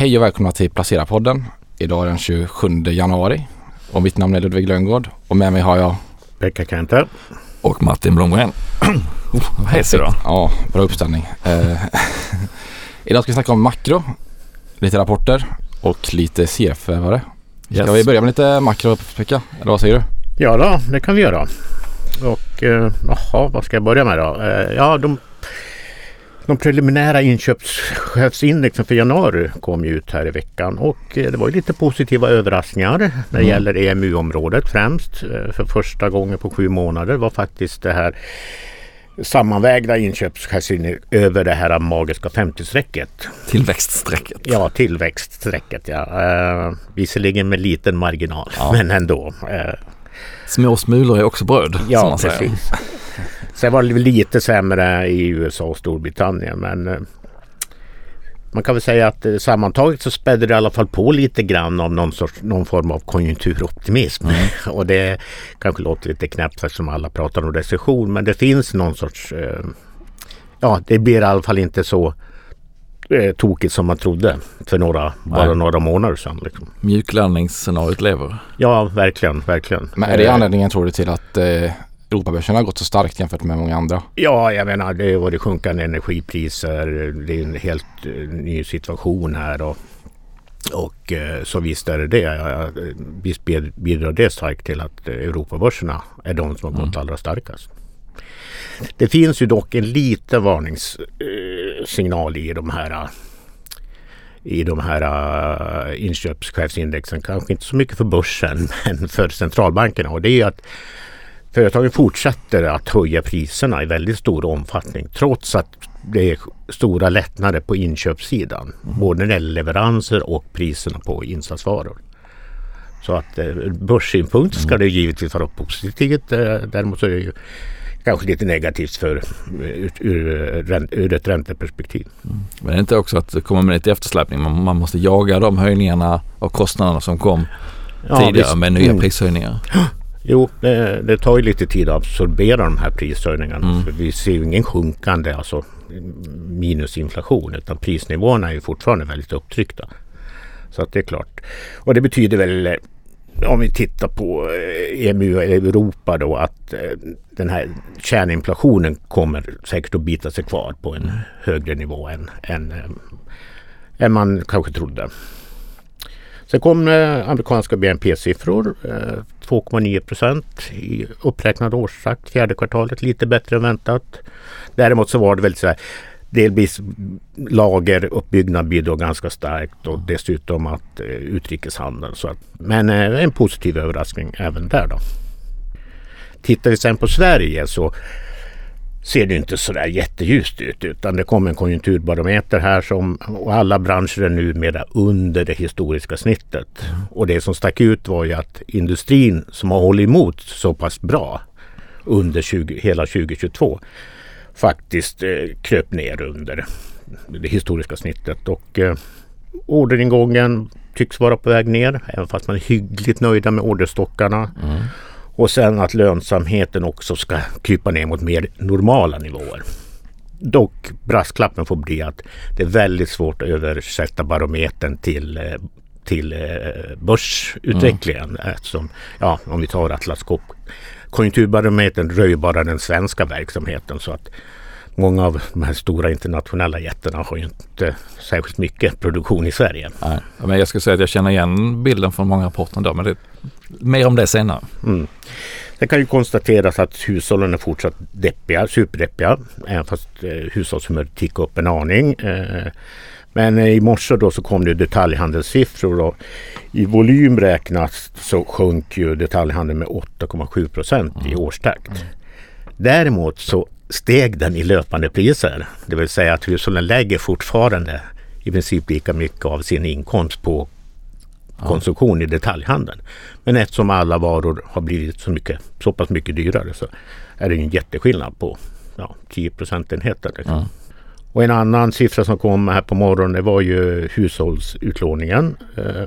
Hej och välkomna till Placera-podden. Idag är den 27 januari och mitt namn är Ludvig Lönngård och med mig har jag Pekka Kenter. Och Martin Blomgren. oh, hes idag. Ja, bra uppställning. Eh, idag ska vi snacka om makro, lite rapporter och lite CF-are. Ska Yes. vi börja med lite makro Pekka? Eller vad säger du? Ja då, det kan vi göra. Och eh, jaha, vad ska jag börja med då? Eh, ja, de, de preliminära inköpschefsindexen för januari kom ju ut här i veckan och eh, det var ju lite positiva överraskningar när det Mm. gäller EMU-området främst. Eh, för första gången på sju månader var faktiskt det här sammanvägda inköpschefsindex över det här magiska 50-strecket. Tillväxtstrecket. Ja, tillväxtstrecket ja. Eh, visserligen med liten marginal, Ja. men ändå. Eh, Små smulor är också bröd. som Ja, man säger. Sen var det lite sämre i USA och Storbritannien men eh, man kan väl säga att eh, sammantaget så spädde det i alla fall på lite grann av någon, sorts, någon form av konjunkturoptimism. och det kanske låter lite knäppt eftersom alla pratar om recession men det finns någon sorts eh, Ja, det blir i alla fall inte så eh, tokigt som man trodde för några, bara Nej. några månader sedan. Liksom. Mjuklandningsscenariot lever. Ja, verkligen, verkligen. Men är det anledningen tror du till att eh, Europabörsen har gått så starkt jämfört med många andra? Ja, jag menar det var det sjunkande energipriser. Det är en helt eh, ny situation här. Och, och eh, så visst är det det. Visst bid- bidrar det starkt till att eh, Europabörserna är de som har gått allra starkast. Det finns ju dock en liten varningssignal i de här i de här uh, inköpschefsindexen. Kanske inte så mycket för börsen men för centralbankerna. Och det är ju att Företagen fortsätter att höja priserna i väldigt stor omfattning trots att det är stora lättnader på inköpssidan. Både när det gäller leveranser och priserna på insatsvaror. Så att eh, börssynpunkt ska det givetvis vara positivt. Eh, däremot så är det ju kanske lite negativt för, eh, ur, ur, ur ett ränteperspektiv. Men det är inte också att det kommer med lite eftersläpning. Man, man måste jaga de höjningarna av kostnaderna som kom tidigare visst. med nya Mm. prishöjningar. Jo, det, det tar ju lite tid att absorbera de här prishöjningarna. Mm. Vi ser ju ingen sjunkande alltså minusinflation utan prisnivåerna är ju fortfarande väldigt upptryckta. Så att det är klart. Och det betyder väl eh, om vi tittar på eh, EMU eller Europa då att eh, den här kärninflationen kommer säkert att bita sig kvar på en högre nivå än, än, än man kanske trodde. Sen kom eh, amerikanska BNP-siffror. Eh, 2,9 procent i uppräknad årstakt fjärde kvartalet. Lite bättre än väntat. Däremot så var det väldigt så här delvis lageruppbyggnad bidrog ganska starkt och dessutom att eh, utrikeshandeln. Så att, men eh, en positiv överraskning även där då. Tittar vi sen på Sverige så ser det inte sådär jätteljust ut utan det kom en konjunkturbarometer här som och alla branscher är numera under det historiska snittet. Och det som stack ut var ju att industrin som har hållit emot så pass bra under 20, hela 2022 faktiskt eh, kröp ner under det historiska snittet och eh, orderingången tycks vara på väg ner även fast man är hyggligt nöjda med orderstockarna. Mm. Och sen att lönsamheten också ska krypa ner mot mer normala nivåer. Dock brasklappen får bli att det är väldigt svårt att översätta barometern till, eh, till eh, börsutvecklingen. Eftersom, ja, om vi tar Atlas Copco. Konjunkturbarometern rör ju bara den svenska verksamheten så att många av de här stora internationella jättarna har ju inte särskilt mycket produktion i Sverige. Nej. Men jag ska säga att jag känner igen bilden från många rapporter ändå. Men det, mer om det senare. Mm. Det kan ju konstateras att hushållen är fortsatt deppiga, superdeppiga. Även fast eh, hushållshumöret tickade upp en aning. Eh, men eh, i morse då så kom det detaljhandelssiffror och i volym räknat så sjönk ju detaljhandeln med 8,7 procent i årstakt. Däremot så steg den i löpande priser. Det vill säga att hushållen lägger fortfarande i princip lika mycket av sin inkomst på konsumtion i detaljhandeln. Men eftersom alla varor har blivit så, mycket, så pass mycket dyrare så är det en jätteskillnad på ja, 10 procentenheter. Liksom. Mm. Och en annan siffra som kom här på morgonen det var ju hushållsutlåningen. Eh,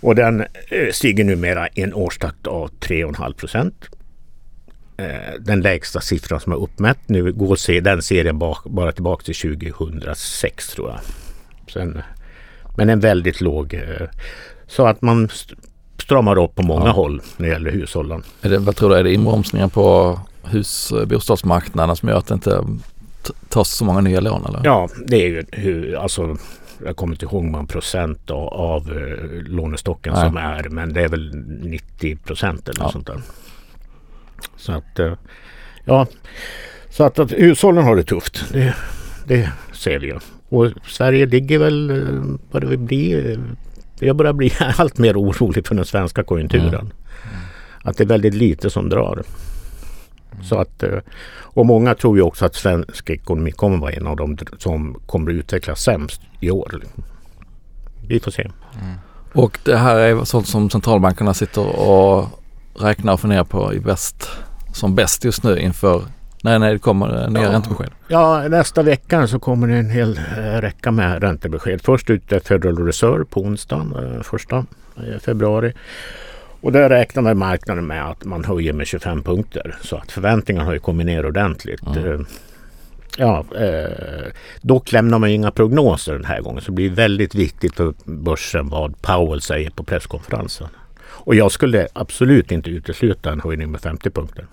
och den eh, stiger numera i en årstakt av 3,5 procent. Eh, den lägsta siffran som är uppmätt nu går se, den serien bak, bara tillbaka till 2006 tror jag. Sen Men en väldigt låg. Eh, så att man st- stramar upp på många Ja. håll när det gäller hushållen. Är det, vad tror du, är det inbromsningar på hus bostadsmarknaden som gör att det inte tas så många nya lån eller? Ja, det är ju hur, alltså jag kommer inte ihåg många procent av, av eh, lånestocken Nej. som är men det är väl 90 procent eller Ja. sånt där. Så att eh, ja, så att, att hushållen har det tufft. Det, det ser vi ju. Och Sverige ligger väl eh, vad det vill bli. eh, Jag börjar bli allt mer orolig för den svenska konjunkturen. Mm. Att det är väldigt lite som drar. Så att, och många tror ju också att svensk ekonomi kommer vara en av de som kommer att utvecklas sämst i år. Vi får se. Och det här är sånt som centralbankerna sitter och räknar och funderar på i bäst, som bäst just nu inför när, när det kommer nya Ja. räntebesked. Ja, nästa vecka så kommer det en hel eh, räcka med räntebesked. Först ut är Federal Reserve på onsdagen, eh, första eh, februari. Och där räknar man marknaden med att man höjer med 25 punkter. Så att förväntningarna har ju kommit ner ordentligt. Mm. Eh, Ja, eh, dock lämnar man ju inga prognoser den här gången. Så det blir väldigt viktigt för börsen vad Powell säger på presskonferensen. Och jag skulle absolut inte utesluta en höjning med 50 punkter.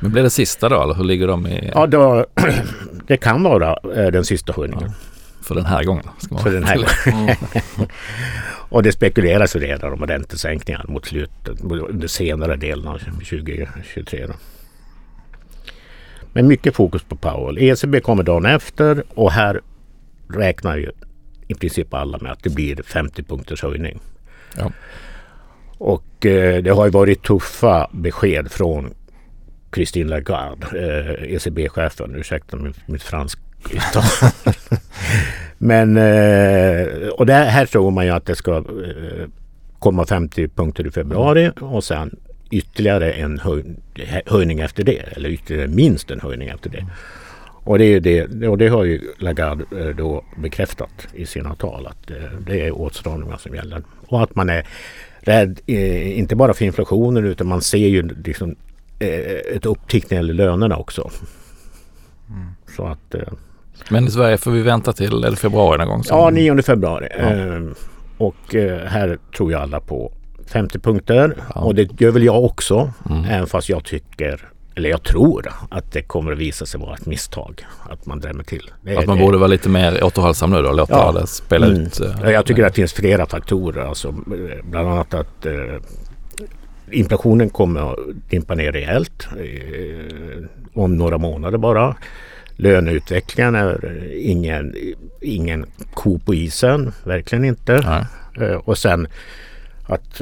Men blir det sista då eller hur ligger de i, Ja, då, det kan vara eh, den sista höjningen. för den här gången? Ska man För den här tillägga. Och det spekuleras ju redan om räntesänkningar mot slutet, under senare delen av 2023. Då. Men mycket fokus på Powell. ECB kommer dagen efter och här räknar ju i princip alla med att det blir 50 punkters höjning. Ja. Och eh, det har ju varit tuffa besked från Christine Lagarde, eh, ECB-chefen. Ursäkta mitt, mitt fransk uttal. Men eh, och det här tror man ju att det ska eh, komma 50 punkter i februari och sen ytterligare en höj, höjning efter det. Eller ytterligare minst en höjning efter det. Och det, är det, och det har ju Lagarde eh, då bekräftat i sina tal att eh, det är åtstramningar som gäller. Och att man är rädd, eh, inte bara för inflationen utan man ser ju liksom eh, ett upptick när det gäller lönerna också. Så att eh, Men i Sverige får vi vänta till det februari någon gång? som- Ja, 9 februari. Ja. Ehm, och här tror jag alla på 50 punkter. Ja. Och det gör väl jag också. Mm. Även fast jag tycker, eller jag tror att det kommer att visa sig vara ett misstag. Att man drämmer till. Det, Att man det- borde vara lite mer återhållsam nu då? Låta Ja. det spela Mm. ut? eh, Ja, Jag tycker att det finns flera faktorer. Alltså, eh, bland annat att eh, inflationen kommer att dimpa ner rejält eh, om några månader bara. Löneutvecklingen är eh, ingen, ingen ko på isen, verkligen inte. Eh, och sen att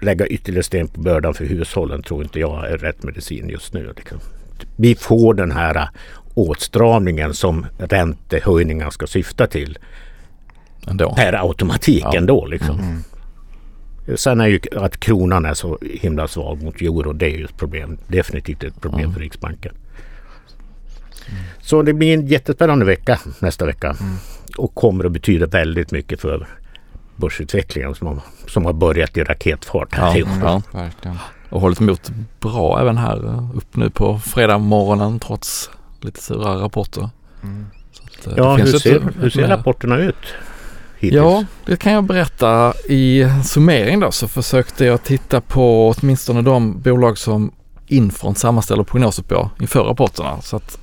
lägga ytterligare sten på bördan för hushållen tror inte jag är rätt medicin just nu. Vi får den här eh, åtstramningen som räntehöjningar ska syfta till Ändå. per automatik Ja. ändå. Liksom. Sen är ju att kronan är så himla svag mot euro. Det är ju ett problem. Definitivt ett problem Mm. för Riksbanken. Så det blir en jättespännande vecka nästa vecka. Och kommer att betyda väldigt mycket för börsutvecklingen som har, som har börjat i raketfart här Ja, i år. ja. Verkligen. Och hållit emot bra även här eh, upp nu på fredag morgonen trots lite sura rapporter. Mm. Så att, eh, Ja, hur ser, ett hur ser rapporterna ut? Hittills? Ja, det kan jag berätta. I summering då så försökte jag titta på åtminstone de bolag som Infront sammanställer prognoser på inför rapporterna. Så att,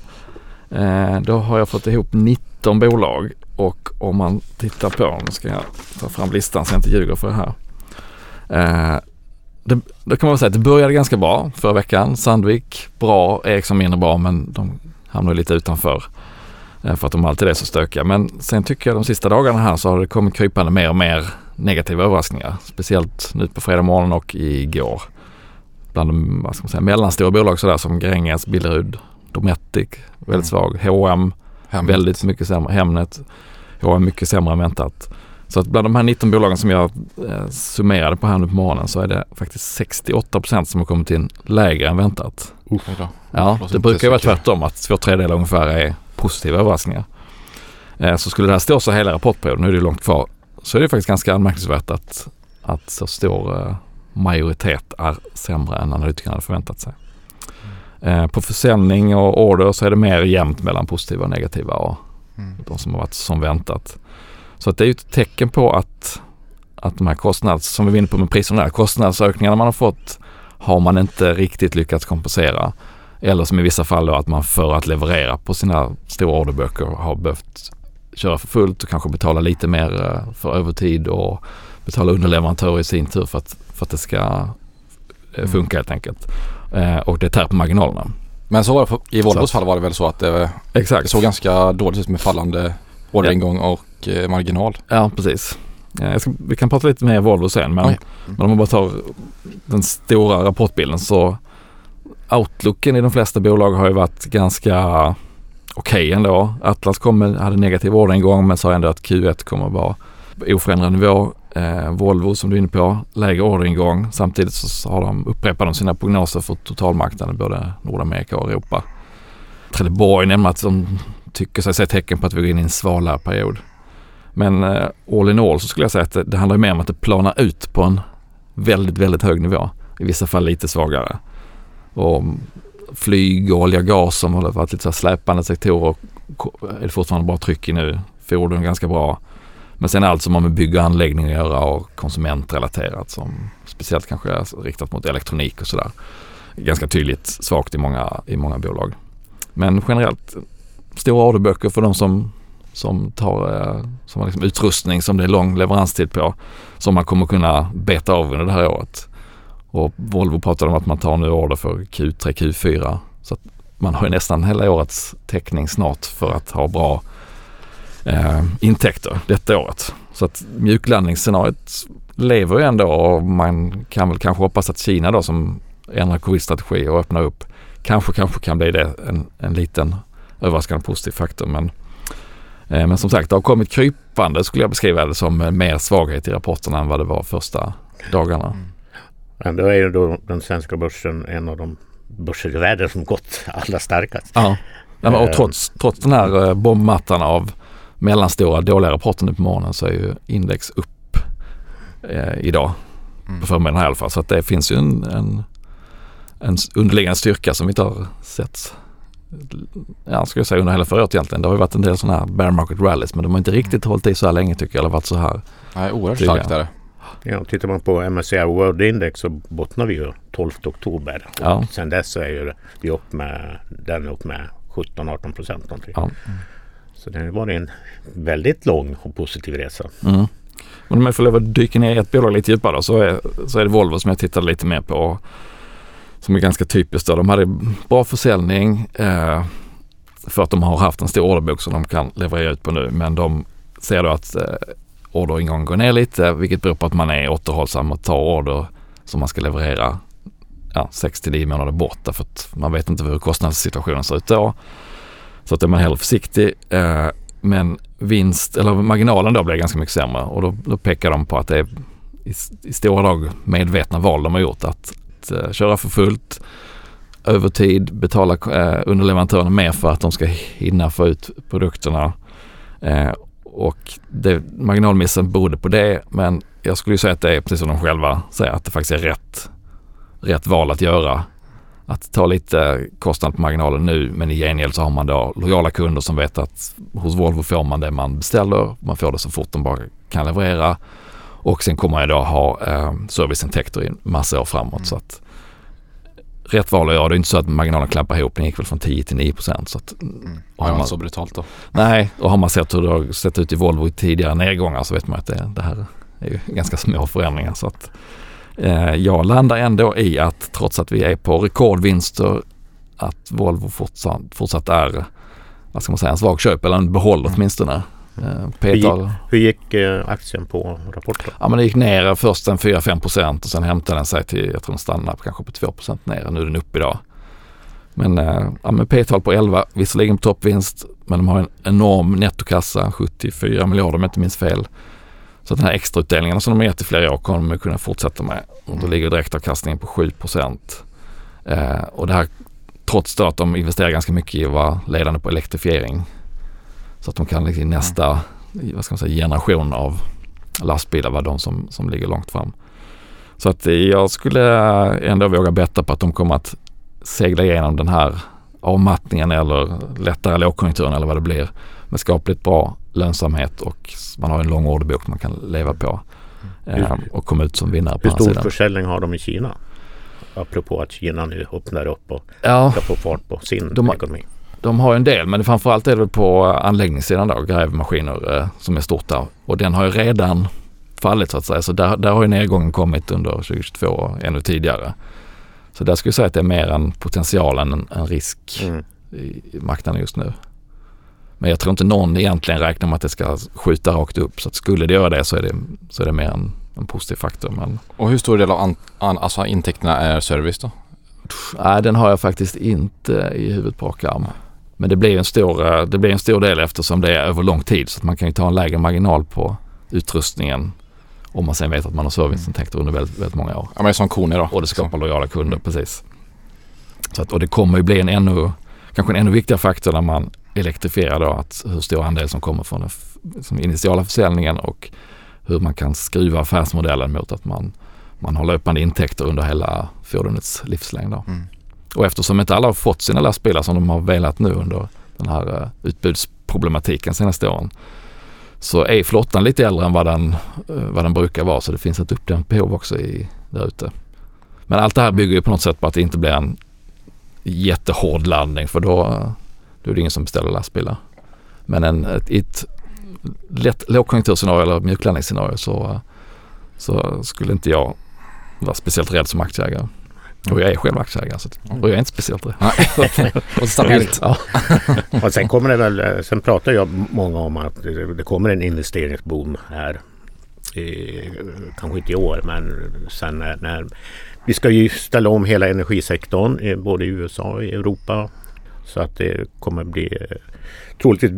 eh, då har jag fått ihop 19 bolag och om man tittar på, nu ska jag ta fram listan så jag inte ljuger för det här. Eh, det, då kan man väl säga att det började ganska bra förra veckan. Sandvik bra, Ericsson mindre bra men de hamnar lite utanför. Eh, För att de alltid är så stökiga. Men sen tycker jag de sista dagarna här så har det kommit krypande mer och mer negativa överraskningar. Speciellt nu på fredag morgon och igår. Bland de vad ska man säga, mellanstora bolag sådär som Gränges, Billerud, Dometic, väldigt Mm. svag. H&M Hemmet. väldigt mycket sämre. Hemnet, H&M mycket sämre än väntat. Så att bland de här 19 bolagen som jag eh, summerade på här nu på morgonen så är det faktiskt 68% som har kommit in lägre än väntat. Då. Ja, det inte brukar ju vara tvärtom att två tredjedelar ungefär är positiva överraskningar. Eh, Så skulle det här stå så hela rapportperioden, nu är det långt kvar, så är det faktiskt ganska anmärkningsvärt att, att så stor eh, majoritet är sämre än analytikerna hade förväntat sig. Eh, På försäljning och order så är det mer jämnt mellan positiva och negativa och Mm. de som har varit som väntat. Så att det är ju ett tecken på att, att de här kostnads, som vi var inne på med priserna, kostnadsökningarna man har fått har man inte riktigt lyckats kompensera. Eller som i vissa fall då att man för att leverera på sina stora orderböcker har behövt köra för fullt och kanske betala lite mer eh, för övertid och betala underleverantörer i sin tur för att, för att det ska eh, Mm. funka helt enkelt. Eh, och det tär på marginalerna. Men så var det, på- i Volvos fall var det väl så att det, Exakt. det såg ganska dåligt ut med fallande orderingång och eh, marginal. Ja, precis. Eh, ska, vi kan prata lite mer Volvo sen men, Oj. men om man bara tar den stora rapportbilden så outlooken i de flesta bolag har ju varit ganska okej ändå. Atlas kom med, hade negativ orderingång men sa ändå att Q1 kommer att vara oförändrad nivå. Eh, Volvo som du är inne på, lägre orderingång. Samtidigt så har de, upprepar de sina prognoser för totalmarknaden både Nordamerika och Europa. Trelleborg nämner att de tycker sig se tecken på att vi går in i en svalare period. Men eh, all in all så skulle jag säga att det, det handlar mer om att det planar ut på en väldigt, väldigt hög nivå. I vissa fall lite svagare. Och flyg, och olja, gas som har varit lite så här släpande sektorer är det fortfarande bra tryck i nu. Fordon ganska bra. Men sen allt som har med bygg och anläggning att göra och konsumentrelaterat som speciellt kanske är riktat mot elektronik och sådär. Ganska tydligt svagt i många, i många bolag. Men generellt stora orderböcker för de som som tar eh, som har liksom utrustning som det är lång leveranstid på som man kommer kunna beta av under det här året. Och Volvo pratar om att man tar nu order för Q3, Q4 så att man har ju nästan hela årets täckning snart för att ha bra eh, intäkter detta året. Så att mjuklandningsscenariot lever ju ändå och man kan väl kanske hoppas att Kina då som ändrar covid-strategi och öppnar upp kanske, kanske kan bli det en, en liten överraskande positiv faktor. Men, eh, men som sagt, det har kommit krypande skulle jag beskriva det som eh, mer svaghet i rapporterna än vad det var första dagarna. Ändå är ju då den svenska börsen en av de börser i världen som gått allra starkast. Ja. Ja, men, och Eh. trots, trots den här eh, bombmattan av mellanstora dåliga rapporter nu på morgonen så är ju index upp eh, idag Mm. på förmiddagen i alla fall. Så att det finns ju en, en, en underliggande styrka som vi inte har sett ja, ska jag säga under hela förra året egentligen. Det har ju varit en del sådana här bear market rallies men de har inte riktigt hållit i så här länge tycker jag eller varit så här. Nej, oerhört starkt är det. Ja, tittar man på MSCI World Index så bottnar vi ju 12 oktober. Ja. Sen dess så är ju vi upp med, den upp med 17-18 procent någonting. Ja. Så det har varit en väldigt lång och positiv resa. Mm. Men om jag får lov att dyka ner i ett bolag lite djupare så är, så är det Volvo som jag tittade lite mer på. Som är ganska typiskt då. De hade bra försäljning eh, för att de har haft en stor orderbok som de kan leverera ut på nu. Men de ser då att eh, orderingången går ner lite vilket beror på att man är återhållsam och tar order som man ska leverera ja, 6 till 9 månader bort därför att man vet inte hur kostnadssituationen ser ut då. Så att är man hellre försiktig. Eh, men vinst, eller marginalen då blir ganska mycket sämre och då, då pekar de på att det är i, i stora drag medvetna val de har gjort att, att eh, köra för fullt, övertid, betala eh, underleverantörerna mer för att de ska hinna få ut produkterna. Eh, och det, marginalmissen berodde på det men jag skulle ju säga att det är precis som de själva säger att det faktiskt är rätt, rätt val att göra. Att ta lite kostnad på marginalen nu men i gengäld så har man då lojala kunder som vet att hos Volvo får man det man beställer. Man får det så fort de bara kan leverera. Och sen kommer jag då ha eh, serviceintäkter i en massa år framåt. Så att rätt val att göra. Det är inte så att marginalen klampar ihop. Den gick väl från 10 till 9 procent. Så att, Mm. har Har man- så brutalt då? nej, och har man sett hur det har sett ut i Volvo i tidigare nedgångar så vet man att det, det här är ju ganska små förändringar. Så att, jag landar ändå i att trots att vi är på rekordvinster att Volvo fortsatt, fortsatt är vad ska man säga, en svag köp eller en behåll Mm. åtminstone. Eh, P-tal, Hur gick eh, aktien på rapporten? ja men det gick ner först en 4-5 procent och sen hämtade den sig till, jag tror den stannade på kanske på 2 procent ner. Nu är den uppe idag. Men, eh, ja, men P-tal på 11, visserligen på toppvinst, men de har en enorm nettokassa, 74 miljarder om jag inte minns fel. Så att den här extrautdelningen som de har gett i flera år kommer de kunna fortsätta med. Och då ligger direktavkastningen på 7 procent. Eh, och det här trots då att de investerar ganska mycket i att vara ledande på elektrifiering. Så att de kan liksom nästa vad ska man säga, generation av lastbilar vara de som, som ligger långt fram. Så att jag skulle ändå våga betta på att de kommer att segla igenom den här avmattningen eller lättare lågkonjunkturen eller vad det blir med skapligt bra lönsamhet och man har en lång orderbok man kan leva på. Eh, och komma ut som vinnare på Hur stor försäljning har de i Kina? Apropå att Kina nu öppnar upp och Ja, ska få fart på sin De har- ekonomi. de har en del men framförallt är det på anläggningssidan då, grävmaskiner eh, som är stort där. Och den har ju redan fallit så att säga. Så där, där har ju nedgången kommit under 2022 och ännu tidigare. Så där skulle jag säga att det är mer en potential än en, en risk Mm. i i marknaden just nu. Men jag tror inte någon egentligen räknar med att det ska skjuta rakt upp. Så att skulle det göra det så är det, så är det mer en, en positiv faktor. Men Och hur stor del av an, an, alltså intäkterna är service då? nej, den har jag faktiskt inte i huvudet på rak arm. Men det blir, en stor, eh, det blir en stor del eftersom det är över lång tid. Så att man kan ju ta en lägre marginal på utrustningen om man sen vet att man har serviceintäkter under väldigt, väldigt många år. Ja men som koner då. Och det skapar lojala kunder, precis. Så att, och det kommer ju bli en ännu, kanske en ännu viktigare faktor när man elektrifierar då, att hur stor andel som kommer från den som initiala försäljningen och hur man kan skruva affärsmodellen mot att man, man har löpande intäkter under hela fordonets livslängd. Då. Mm. Och eftersom inte alla har fått sina lastbilar som de har velat nu under den här uh, utbudsproblematiken senaste åren så är flottan lite äldre än vad den, eh, vad den brukar vara så det finns ett uppdämt behov också i, där ute. Men allt det här bygger ju på något sätt på att det inte blir en jättehård landning för då, då är det ingen som beställer lastbilar. Men en, ett, i ett lätt lågkonjunkturscenario eller mjuklandningsscenario så, så skulle inte jag vara speciellt rädd som aktieägare. Och jag är själv aktieägare så och jag är inte speciellt rädd. Och stabilt. Ja. Och sen kommer det väl, eh, sen pratar jag många om att det det kommer en investeringsboom här. I, kanske inte i år men sen när, när vi ska ju ställa om hela energisektorn i både i USA och i Europa. Så att det kommer bli eh, troligtvis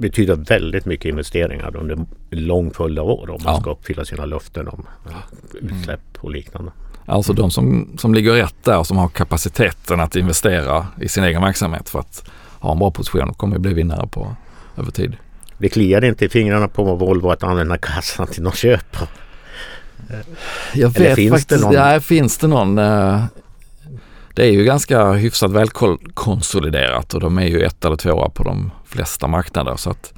betyda väldigt mycket investeringar under en lång följd av år om man Ja. ska uppfylla sina löften om eh, utsläpp och liknande. Alltså de som, som ligger rätt där, som har kapaciteten att investera i sin egen verksamhet för att ha en bra position kommer ju bli vinnare på över tid. Det kliar inte i fingrarna på Volvo att använda kassan till något köp. Jag Eller vet finns det faktiskt, någon? Ja, finns det någon? eh, Det är ju ganska hyfsat välkonsoliderat och de är ju ett eller tvåa på de flesta marknader så att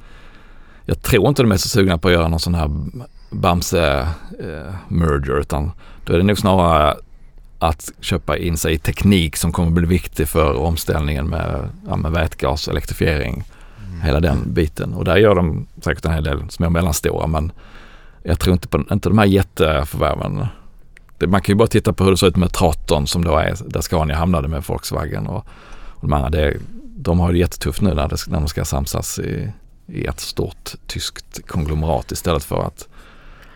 jag tror inte de är så sugna på att göra någon sån här Bamse-merger utan då är det nog snarare att köpa in sig i teknik som kommer bli viktig för omställningen med, ja, med vätgas, elektrifiering, hela den biten. Och där gör de säkert en hel del små och mellanstora men jag tror inte på inte de här jätteförvärven. Det, man kan ju bara titta på hur det såg ut med Traton som då är där Scania hamnade med Volkswagen och, och de andra. Det, de har det jättetufft nu när, det, när de ska samsas i, i ett stort tyskt konglomerat istället för att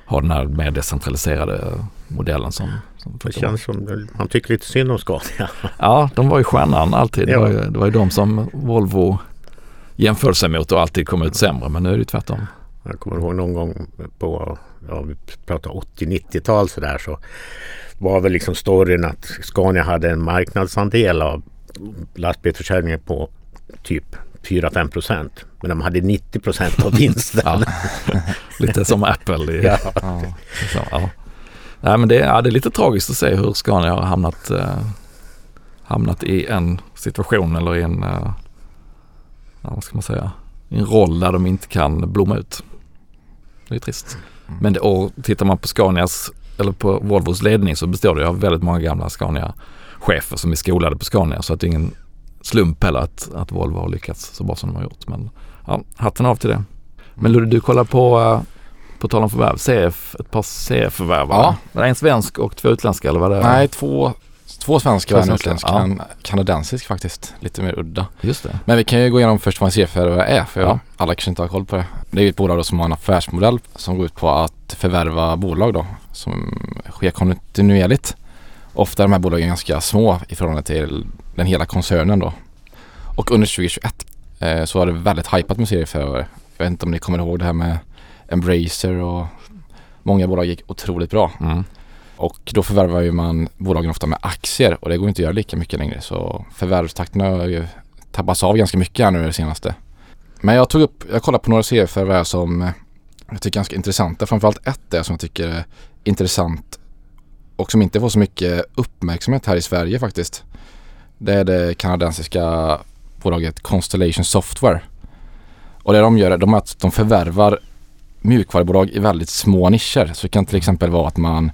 ha den här mer decentraliserade modellen som, som Det känns som man tycker lite synd om Scania. Ja, de var ju stjärnan alltid. Det var ju, det var ju de som Volvo jämförde sig mot och alltid kom ut sämre. Men nu är det ju tvärtom. Jag kommer ihåg någon gång på, ja vi pratar 80-90-tal sådär så var väl liksom storyn att Scania hade en marknadsandel av lastbilsförsäljningen på typ 4-5 procent. Men de hade 90 procent av vinsten. Ja. Lite som Apple. I, Ja. Ja. Så, ja. Nej, men det, ja, det är lite tragiskt att se hur Scania har hamnat, eh, hamnat i en situation eller i en, eh, vad ska man säga, en roll där de inte kan blomma ut. Det är trist. Men det, och tittar man på Scanias, eller på Volvos ledning så består det av väldigt många gamla Scania-chefer som är skolade på Scania så att det är ingen slump heller att, att Volvo har lyckats så bra som de har gjort. Men ja, hatten av till det. Men Ludde, du kollar på, eh, på tal om förvärv, CF, ett par CF-förvärv? Ja. Var det en svensk och två utländska eller vad det Nej, två, två svenska Två och en utländsk. ja. En kanadensisk faktiskt. Lite mer udda. Just det. Men vi kan ju gå igenom först vad en CFR är för Ja. alla kanske inte har koll på det. Det är ett bolag då som har en affärsmodell som går ut på att förvärva bolag då som sker kontinuerligt. Ofta är de här bolagen ganska små i förhållande till den hela koncernen då. Och under 2021 eh, så var det väldigt hypat med serieförvärvare. Jag vet inte om ni kommer ihåg det här med Embracer och många bolag gick otroligt bra. Mm. Och då förvärvar ju man bolagen ofta med aktier och det går inte att göra lika mycket längre. Så förvärvstakten har ju tappats av ganska mycket här nu det senaste. Men jag tog upp, jag kollade på några serieförvärv som jag tycker är ganska intressanta. Framförallt ett är som jag tycker är intressant och som inte får så mycket uppmärksamhet här i Sverige faktiskt. Det är det kanadensiska bolaget Constellation Software. Och det de gör är att de förvärvar mjukvarubolag i väldigt små nischer. Så det kan till exempel vara att man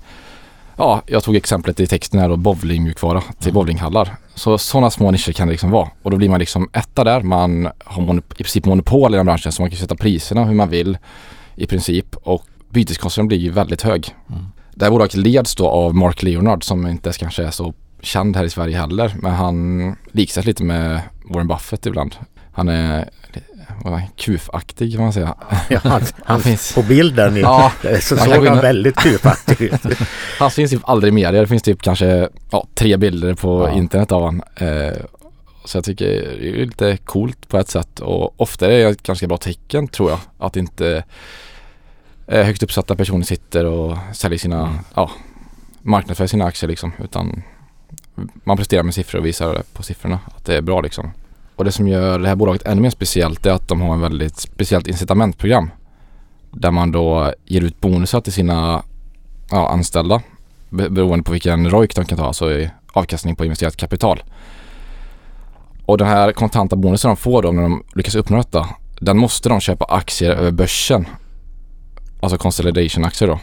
Ja, jag tog exemplet i texten här då, bowlingmjukvara till Mm. bowlinghallar. Så sådana små nischer kan det liksom vara. Och då blir man liksom etta där. Man har i princip monopol i den branschen så man kan sätta priserna hur man vill i princip. Och byteskostnaden blir ju väldigt hög. Mm. Det här bolaget leds då av Mark Leonard som inte kanske är så känd här i Sverige heller. Men han likställs lite med Warren Buffett ibland. Han är kufaktig kan man säga. Ja, han, han, finns- på bilden Ja, så såg han och- väldigt kufaktig ut. Han syns typ aldrig i media. Det finns typ kanske ja, tre bilder på Ja. internet av han. Eh, så jag tycker det är lite coolt på ett sätt och ofta är det ett ganska bra tecken tror jag. Att inte eh, högt uppsatta personer sitter och säljer sina, Mm. ja, marknadsför sina aktier liksom. Utan man presterar med siffror och visar på siffrorna att det är bra liksom. Och det som gör det här bolaget ännu mer speciellt är att de har en väldigt speciellt incitamentprogram. Där man då ger ut bonusar till sina ja, anställda beroende på vilken ROIC de kan ta, alltså i avkastning på investerat kapital. Och den här kontanta bonusen de får då när de lyckas uppnå detta, den måste de köpa aktier över börsen. Alltså consolidation-aktier då.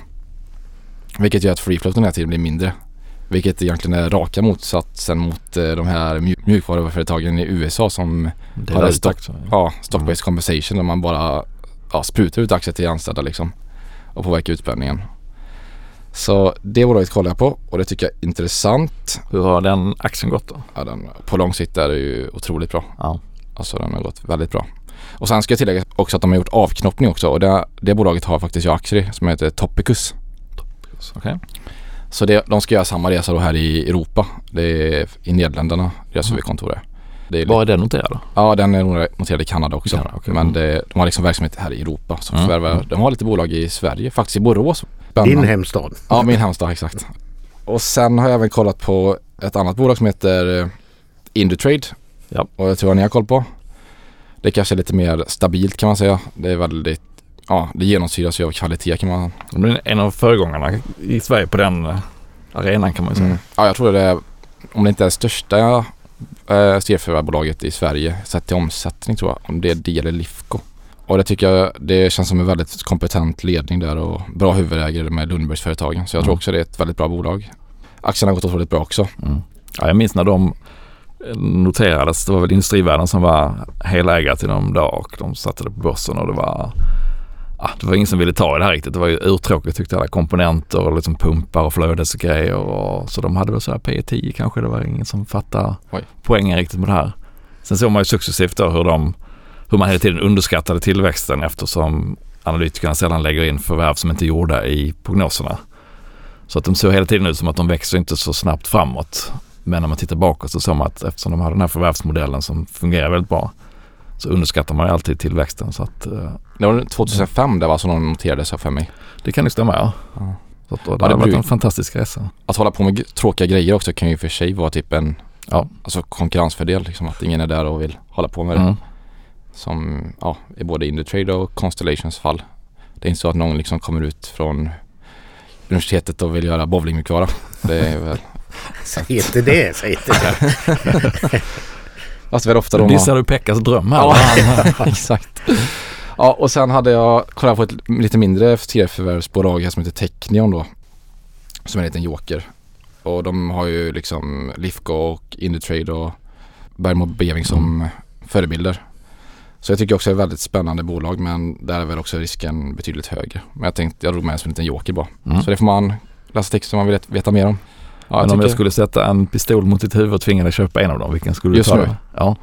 Vilket gör att free floaten hela tiden blir mindre. Vilket egentligen är raka motsatsen mot eh, de här mjuk- mjukvaruföretagen i USA som Det väldigt stock- också. ja, stock-based compensation där man bara ja, sprutar ut aktier till anställda liksom och påverkar utspänningen. Så det bolaget kollar jag på och det tycker jag är intressant. Hur har den aktien gått då? Ja, den, på lång sikt är det ju otroligt bra. Ja. Alltså den har gått väldigt bra. Och sen ska jag tillägga också att de har gjort avknoppning också och det, det bolaget har faktiskt jag aktier i som heter Topicus. Okej. Så det, de ska göra samma resa då här i Europa. Det är i Nederländerna, deras Mm. huvudkontor är. Det är Var är den noterad då? Ja, den är noterad i Kanada också. Kanada, okej. Men det, de har liksom verksamhet här i Europa. Så Mm, förvärvar, mm. De har lite bolag i Sverige, faktiskt i Borås. Din Spännande. hemstad. Ja, min hemstad exakt. Och sen har jag även kollat på ett annat bolag som heter eh, Indutrade. Ja. Och jag tror att ni har koll på. Det kanske är lite mer stabilt kan man säga. Det är väldigt, ja det genomsyras ju av kvalitet kan man De är en av föregångarna i Sverige på den eh, arenan kan man ju säga. Mm. Ja, jag tror det är, om det inte är det största eh, serieförvärvarbolaget i Sverige sett till omsättning tror jag. Om det är det eller Lifco. Och det tycker jag, det känns som en väldigt kompetent ledning där och bra huvudägare med Lundbergsföretagen. Så jag tror Mm. också det är ett väldigt bra bolag. Aktierna har gått otroligt bra också. Mm. Ja, jag minns när de noterades. Det var väl Industrivärden som var helägare till dem då och de satte det på börsen och det var ah, det var ingen som ville ta i det här riktigt. Det var ju urtråkigt tyckte alla komponenter och liksom pumpar och flödesgrejer och så de hade väl så här P 10 kanske. Det var ingen som fattade Oj. poängen riktigt med det här. Sen såg man ju successivt då hur de hur man hela tiden underskattade tillväxten eftersom analytikerna sällan lägger in förvärv som inte är gjorda i prognoserna. Så att de såg hela tiden ut som att de växer inte så snabbt framåt. Men när man tittar bakåt så såg man att eftersom de har den här förvärvsmodellen som fungerar väldigt bra så underskattar man ju alltid tillväxten. Så att eh, Det var 2005 det var som de noterades här för mig. det kan ju stämma ja. Ja. Så att, och det Ja, det har varit en fantastisk resa. Att hålla på med tråkiga grejer också kan ju för sig vara typ en Ja. alltså konkurrensfördel. Liksom, att ingen är där och vill hålla på med det. Mm. Som ja, i både Indutrade och Constellations fall. Det är inte så att någon liksom kommer ut från universitetet och vill göra bowlingmjukvara. Det är väl, Säg inte det, säg inte det. fast väl ofta Då dissar du Pekkas dröm här. Ja, exakt. Ja, och sen hade jag kollat på ett lite mindre serieförvärvsbolag här som heter Technion då. Som är en liten joker. Och de har ju liksom Lifco och Indutrade och Bergmo Beving som förebilder. Så jag tycker också det är ett väldigt spännande bolag men där är väl också risken betydligt högre. Men jag tänkte, jag drog med som en liten joker bara. Mm. Så det får man läsa text om man vill veta mer om. Ja, Men om jag skulle sätta en pistol mot ditt huvud och tvinga dig köpa en av dem, vilken skulle du Just ta nu? då? Ja.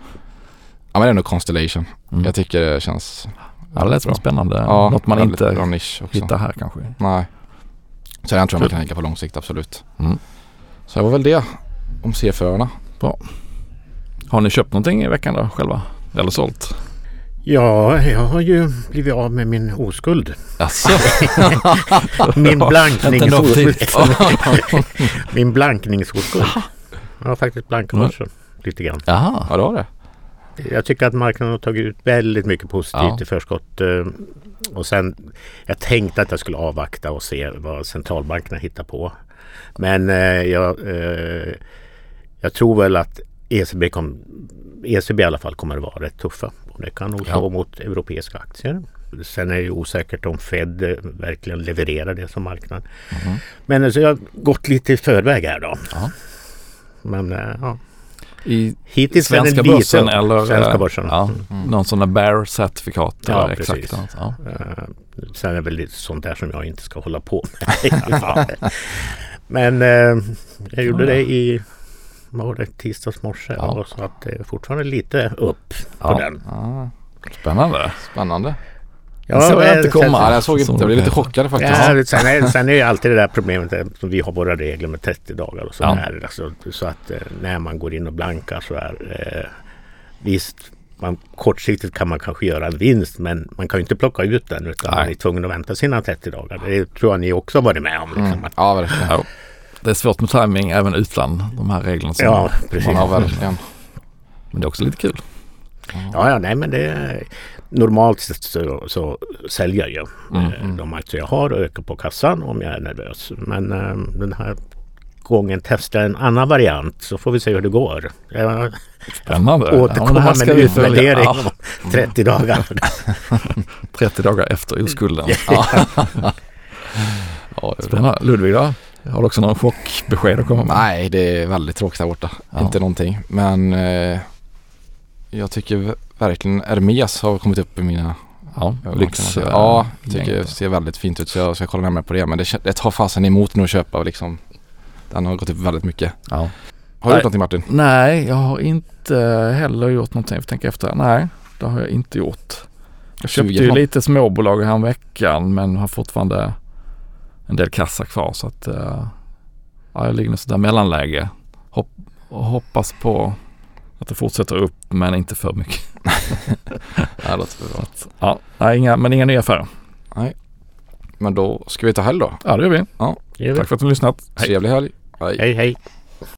ja men det är nog Constellation. Mm. Jag tycker det känns ja, det lät som bra. spännande. Ja, Något man inte bra hittar här kanske. Nej. Så den tror jag man kan tänka på lång sikt, absolut. Mm. Så det var väl det om C-förarna. Har ni köpt någonting i veckan då själva? Eller sålt? Ja, jag har ju blivit av med min oskuld. Alltså. Min blankningsoskuld. min blankningsoskuld. Jag har faktiskt blankat börsen lite grann. Jaha. Ja, det det. Jag tycker att marknaden har tagit ut väldigt mycket positivt Ja. i förskott. eh, Och sen, jag tänkte att jag skulle avvakta och se vad centralbankerna hittar på. Men eh, jag, eh, jag tror väl att ECB, kom, ECB i alla fall kommer att vara rätt tuffa. Det kan nog Ja. slå mot europeiska aktier. Sen är det ju osäkert om Fed eh, verkligen levererar det som marknaden. Mhm. Men alltså, jag har gått lite i förväg här då. Ja. Men eh, ja, I hittills svenska börsen eller? Svenska eh, börsen. Ja, Mm. någon sån där bear-certifikat? Ja, eller exakt precis. något, Ja. Eh, Sen är det väl lite sånt där som jag inte ska hålla på med. Men eh, jag gjorde Ja. det i var det, tisdags morse. Ja. Och så att det är fortfarande lite upp på Ja. den. Ah, Spännande. spännande. Den såg jag inte sen- komma. Ja, jag såg inte. Jag blev lite chockad faktiskt. Ja, sen, är, sen är ju alltid det där problemet som vi har våra regler med 30 dagar och så Ja. Alltså, så att eh, när man går in och blankar så är eh, visst man, kortsiktigt kan man kanske göra en vinst men man kan ju inte plocka ut den utan Nej. man är tvungen att vänta sina 30 dagar. Det tror jag ni också har varit med om. Liksom. Mm. Att, Ja, verkligen. Ja. Det är svårt med timing även utan de här reglerna. Som ja, precis. Ja, verkligen. Men det är också lite kul. Ja, ja, nej men det är, normalt så, så säljer jag Mm, eh, mm. de aktier jag har och ökar på kassan om jag är nervös. Men eh, den här gången testar jag en annan variant så får vi se hur det går. Jag Spännande. Ja, här ska med en utvärdering Ja, om 30 dagar. 30 dagar efter oskulden. Ja. Ja. Spännande. Ludvig då? Har du också någon chockbesked att komma med? Nej, det är väldigt tråkigt där borta. Ja. Inte någonting. Men eh, jag tycker verkligen Hermes har kommit upp i mina Ja, lyx. eh, Ja, jag tycker det ser väldigt fint ut så jag ska kolla närmare på det. Men det, det tar fasen emot nu att köpa liksom. Den har gått upp väldigt mycket. Ja. Har du Nej. gjort någonting Martin? Nej, jag har inte heller gjort någonting. Jag tänker efter. Nej, det har jag inte gjort. Jag köpte ju lite småbolag här veckan men har fortfarande en del kassa kvar så att eh, ja, jag ligger i sådär mellanläge. Hopp, och hoppas på att det fortsätter upp men inte för mycket. Ja, det låter bra. Att, ja, nej, inga, men inga nya affärer. Men då ska vi ta helg då. Ja, det gör vi. Vi. Tack för att du har lyssnat. Hej. Trevlig helg. Hej. Hej hej.